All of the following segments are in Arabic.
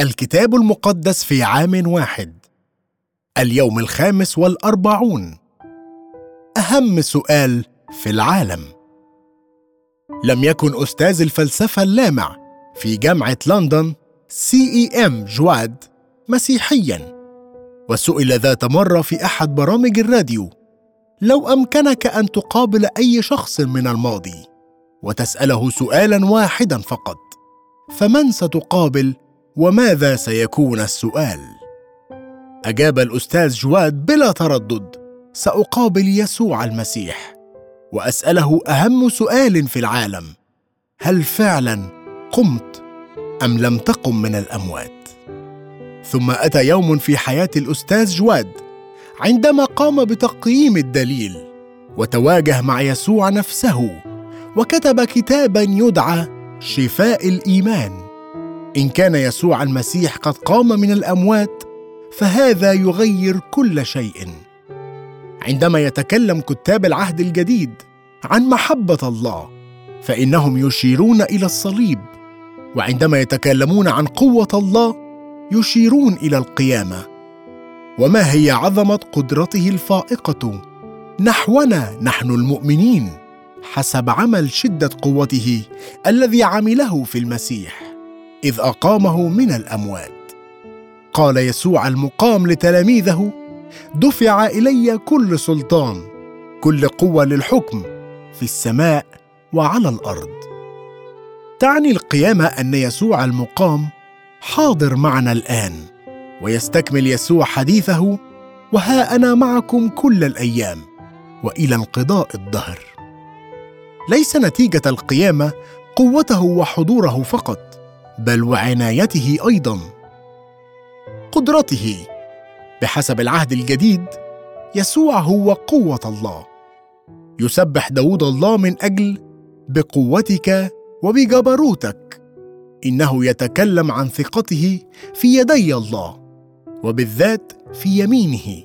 الكتاب المقدس في عام واحد. اليوم الخامس والأربعون. أهم سؤال في العالم. لم يكن أستاذ الفلسفة اللامع في جامعة لندن سي إي إم جواد مسيحيا. وسئل ذات مرة في أحد برامج الراديو لو أمكنك أن تقابل أي شخص من الماضي وتسأله سؤالا واحدا فقط فمن ستقابل وماذا سيكون السؤال؟ أجاب الأستاذ جواد بلا تردد سأقابل يسوع المسيح وأسأله أهم سؤال في العالم هل فعلا قمت أم لم تقم من الأموات؟ ثم أتى يوم في حياة الأستاذ جواد عندما قام بتقييم الدليل وتواجه مع يسوع نفسه وكتب كتابا يدعى شفاء الإيمان. إن كان يسوع المسيح قد قام من الأموات فهذا يغير كل شيء. عندما يتكلم كتاب العهد الجديد عن محبة الله فإنهم يشيرون إلى الصليب وعندما يتكلمون عن قوة الله يشيرون إلى القيامة. وما هي عظمة قدرته الفائقة؟ نحونا نحن المؤمنين حسب عمل شدة قوته الذي عمله في المسيح. إذ أقامه من الأموات. قال يسوع المقام لتلاميذه دفع إلي كل سلطان كل قوة للحكم في السماء وعلى الأرض. تعني القيامة أن يسوع المقام حاضر معنا الآن ويستكمل يسوع حديثه وها أنا معكم كل الأيام وإلى انقضاء الدهر. ليس نتيجة القيامة قوته وحضوره فقط بل وعنايته أيضا. قدرته بحسب العهد الجديد يسوع هو قوه الله. يسبح داود الله من أجل بقوتك وبجبروتك. إنه يتكلم عن ثقته في يدي الله وبالذات في يمينه.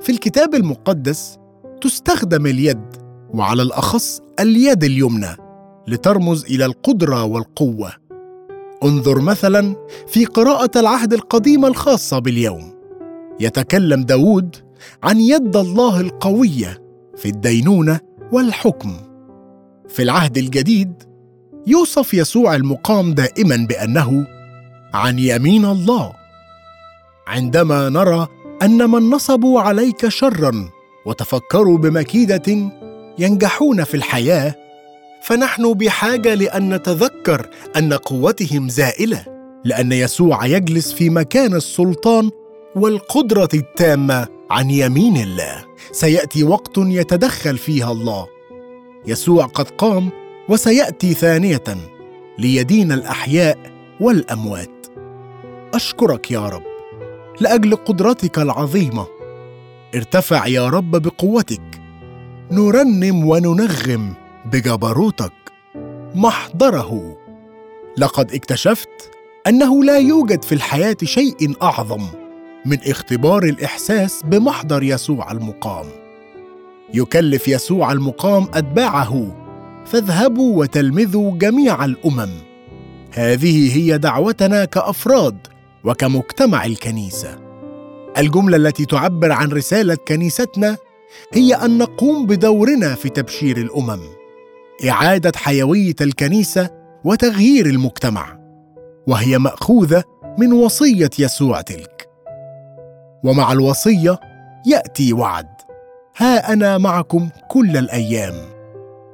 في الكتاب المقدس تستخدم اليد وعلى الأخص اليد اليمنى لترمز إلى القدرة والقوة. انظر مثلا في قراءة العهد القديم الخاصة باليوم. يتكلم داود عن يد الله القوية في الدينونة والحكم. في العهد الجديد يوصف يسوع المقام دائما بأنه عن يمين الله. عندما نرى أن من نصبوا عليك شرا وتفكروا بمكيدة ينجحون في الحياة فنحن بحاجة لأن نتذكر أن قوتهم زائلة لأن يسوع يجلس في مكان السلطان والقدرة التامة عن يمين الله. سيأتي وقت يتدخل فيها الله. يسوع قد قام وسيأتي ثانية ليدين الأحياء والأموات. أشكرك يا رب لأجل قدرتك العظيمة. ارتفع يا رب بقوتك. نرنم وننغم بجبروتك. محضره. لقد اكتشفت أنه لا يوجد في الحياة شيء أعظم من اختبار الإحساس بمحضر يسوع المقام. يكلف يسوع المقام أتباعه. فاذهبوا وتلمذوا جميع الأمم. هذه هي دعوتنا كأفراد وكمجتمع الكنيسة. الجملة التي تعبر عن رسالة كنيستنا هي أن نقوم بدورنا في تبشير الأمم. إعادة حيوية الكنيسة وتغيير المجتمع وهي مأخوذة من وصية يسوع تلك. ومع الوصية يأتي وعد ها أنا معكم كل الأيام.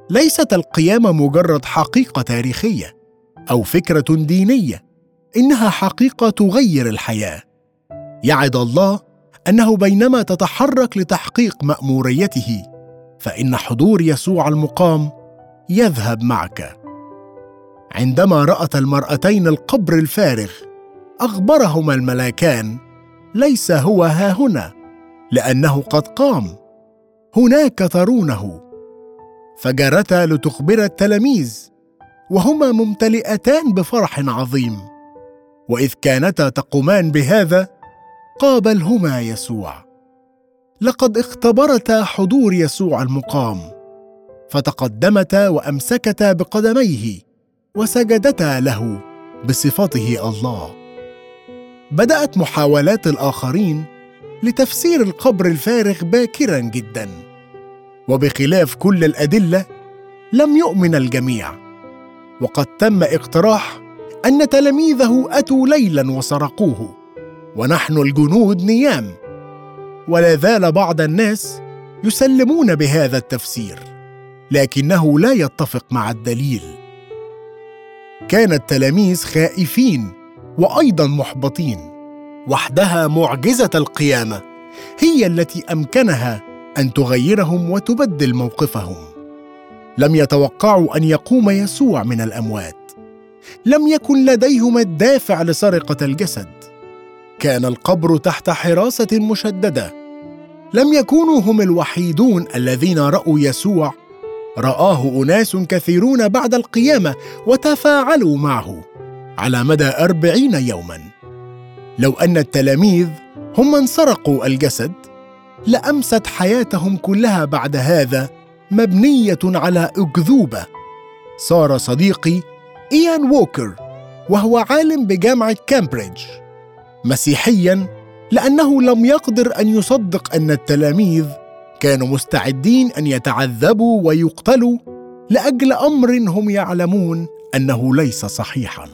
ليست القيامة مجرد حقيقة تاريخية أو فكرة دينية إنها حقيقة تغير الحياة. يعد الله أنه بينما تتحرك لتحقيق مأموريته فإن حضور يسوع المقام يذهب معك. عندما رأت المرأتين القبر الفارغ أخبرهما الملاكان ليس هو ها هنا لأنه قد قام. هناك ترونه. فجرتا لتخبر التلاميذ وهما ممتلئتان بفرح عظيم. وإذ كانتا تقومان بهذا قابلهما يسوع. لقد اختبرتا حضور يسوع المقام. فتقدمتا وأمسكتا بقدميه وسجدتا له بصفته الله. بدأت محاولات الآخرين لتفسير القبر الفارغ باكرا جدا. وبخلاف كل الأدلة لم يؤمن الجميع. وقد تم اقتراح أن تلاميذه أتوا ليلا وسرقوه. ونحن الجنود نيام. ولا زال بعض الناس يسلمون بهذا التفسير. لكنه لا يتفق مع الدليل. كان التلاميذ خائفين وأيضا محبطين. وحدها معجزة القيامة هي التي أمكنها أن تغيرهم وتبدل موقفهم. لم يتوقعوا أن يقوم يسوع من الأموات. لم يكن لديهم الدافع لسرقة الجسد. كان القبر تحت حراسة مشددة. لم يكونوا هم الوحيدون الذين رأوا يسوع رآه أناس كثيرون بعد القيامة وتفاعلوا معه على مدى أربعين يوما. لو أن التلاميذ هم من سرقوا الجسد لأمست حياتهم كلها بعد هذا مبنية على أكذوبة. صار صديقي إيان ووكر وهو عالم بجامعة كامبريدج. مسيحيا لأنه لم يقدر أن يصدق أن التلاميذ كانوا مستعدين أن يتعذبوا ويقتلوا لأجل أمر هم يعلمون أنه ليس صحيحا.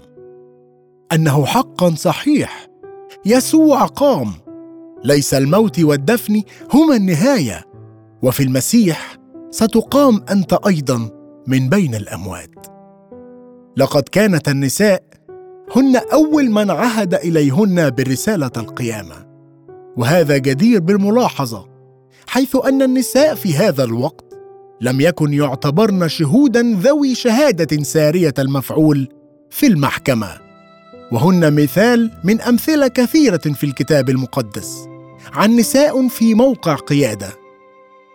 أنه حقا صحيح. يسوع قام. ليس الموت والدفن هما النهاية. وفي المسيح ستقام أنت أيضا من بين الأموات. لقد كانت النساء هن أول من عهد إليهن برسالة القيامة. وهذا جدير بالملاحظة. حيث أن النساء في هذا الوقت لم يكن يعتبرن شهودا ذوي شهادة سارية المفعول في المحكمة. وهن مثال من أمثلة كثيرة في الكتاب المقدس. عن نساء في موقع قيادة.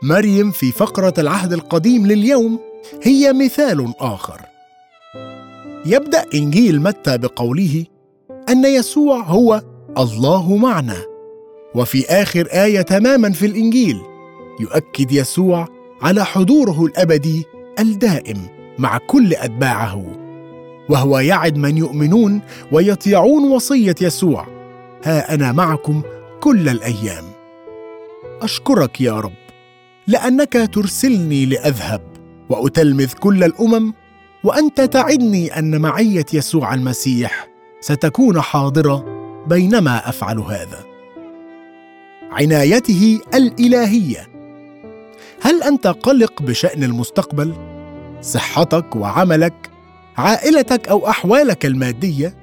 مريم في فقرة العهد القديم لليوم هي مثال آخر. يبدأ إنجيل متى بقوله أن يسوع هو الله معنا. وفي آخر آية تماما في الإنجيل يؤكد يسوع على حضوره الأبدي الدائم مع كل أتباعه. وهو يعد من يؤمنون ويطيعون وصية يسوع. ها أنا معكم كل الأيام. أشكرك يا رب لأنك ترسلني لأذهب وأتلمذ كل الأمم وأنت تعدني أن معية يسوع المسيح ستكون حاضرة بينما أفعل هذا. عنايته الإلهية. هل أنت قلق بشأن المستقبل؟ صحتك وعملك؟ عائلتك أو أحوالك المادية؟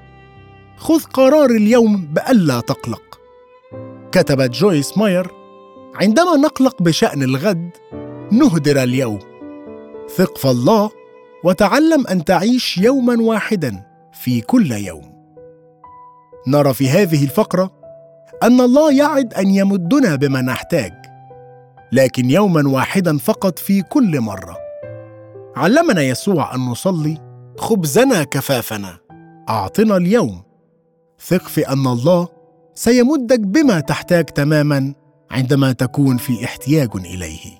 خذ قرار اليوم بالا تقلق. كتبت جويس ماير عندما نقلق بشأن الغد نهدر اليوم. ثق في الله وتعلم أن تعيش يوما واحدا في كل يوم. نرى في هذه الفقرة أن الله يعد أن يمدنا بما نحتاج لكن يوما واحدا فقط في كل مرة. علمنا يسوع أن نصلي خبزنا كفافنا. أعطنا اليوم. ثق في أن الله سيمدك بما تحتاج تماما عندما تكون في احتياج إليه.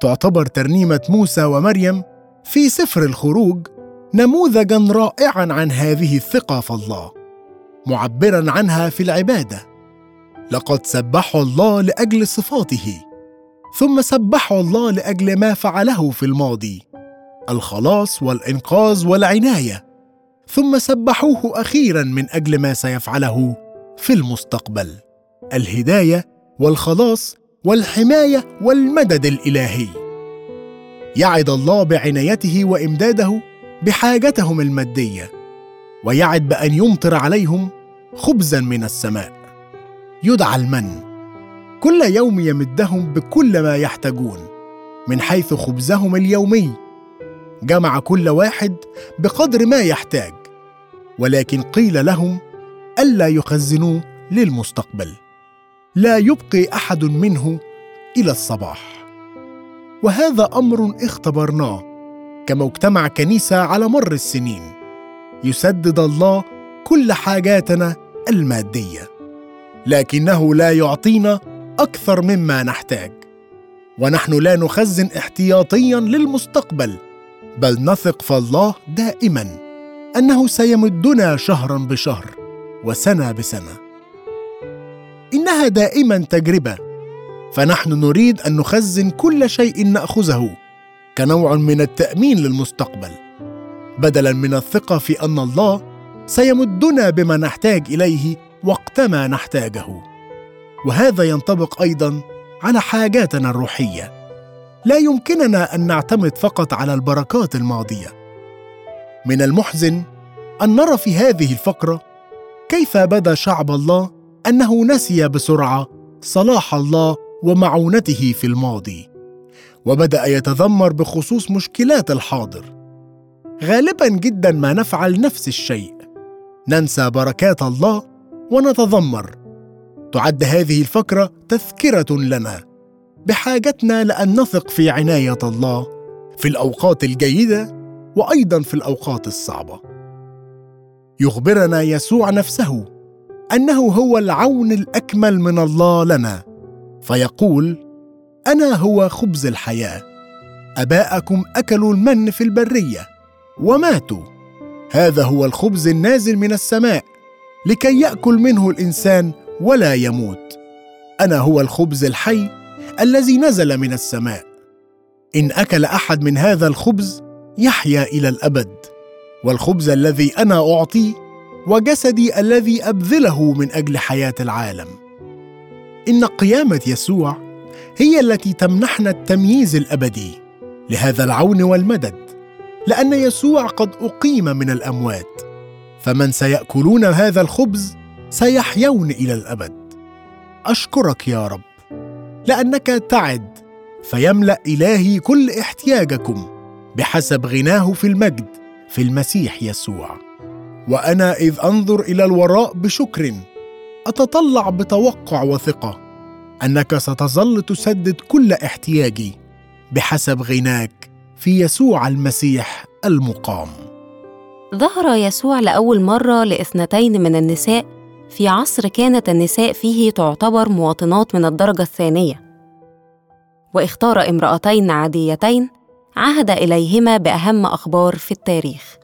تعتبر ترنيمة موسى ومريم في سفر الخروج نموذجا رائعا عن هذه الثقة في الله. معبرا عنها في العبادة. لقد سبحوا الله لأجل صفاته ثم سبحوا الله لأجل ما فعله في الماضي الخلاص والإنقاذ والعناية ثم سبحوه أخيرا من أجل ما سيفعله في المستقبل. الهداية والخلاص والحماية والمدد الإلهي. يعد الله بعنايته وإمداده بحاجتهم المادية ويعد بأن يمطر عليهم خبزا من السماء. يدعى المن. كل يوم يمدهم بكل ما يحتاجون من حيث خبزهم اليومي. جمع كل واحد بقدر ما يحتاج ولكن قيل لهم ألا يخزنوه للمستقبل. لا يبقي أحد منه إلى الصباح. وهذا أمر اختبرناه كمجتمع كنيسة على مر السنين. يسدد الله كل حاجاتنا المادية لكنه لا يعطينا أكثر مما نحتاج. ونحن لا نخزن احتياطيا للمستقبل بل نثق في الله دائما أنه سيمدنا شهرا بشهر وسنة بسنة. إنها دائما تجربة فنحن نريد أن نخزن كل شيء نأخذه كنوع من التأمين للمستقبل بدلا من الثقة في أن الله سيمدنا بما نحتاج إليه وقتما نحتاجه. وهذا ينطبق أيضا على حاجاتنا الروحية. لا يمكننا أن نعتمد فقط على البركات الماضية. من المحزن أن نرى في هذه الفقرة كيف بدا شعب الله أنه نسي بسرعة صلاح الله ومعونته في الماضي. وبدأ يتذمر بخصوص مشكلات الحاضر. غالبا جدا ما نفعل نفس الشيء. ننسى بركات الله ونتذمر. تعد هذه الفقره تذكرة لنا. بحاجتنا لأن نثق في عناية الله في الأوقات الجيدة وأيضا في الأوقات الصعبة. يخبرنا يسوع نفسه أنه هو العون الأكمل من الله لنا فيقول أنا هو خبز الحياة أباءكم أكلوا المن في البرية وماتوا. هذا هو الخبز النازل من السماء لكي يأكل منه الإنسان ولا يموت. أنا هو الخبز الحي الذي نزل من السماء. إن أكل أحد من هذا الخبز يحيا إلى الأبد. والخبز الذي أنا اعطيه وجسدي الذي أبذله من أجل حياة العالم. إن قيامة يسوع هي التي تمنحنا التمييز الأبدي لهذا العون والمدد. لأن يسوع قد أقيم من الأموات. فمن سيأكلون هذا الخبز سيحيون إلى الأبد. أشكرك يا رب لأنك تعد فيملأ إلهي كل احتياجكم بحسب غناه في المجد في المسيح يسوع. وأنا إذ أنظر إلى الوراء بشكر أتطلع بتوقع وثقة أنك ستظل تسدد كل احتياجي بحسب غناك في يسوع المسيح المقام. ظهر يسوع لأول مرة لإثنتين من النساء في عصر كانت النساء فيه تعتبر مواطنات من الدرجة الثانية. واختار امرأتين عاديتين عهد إليهما بأهم أخبار في التاريخ.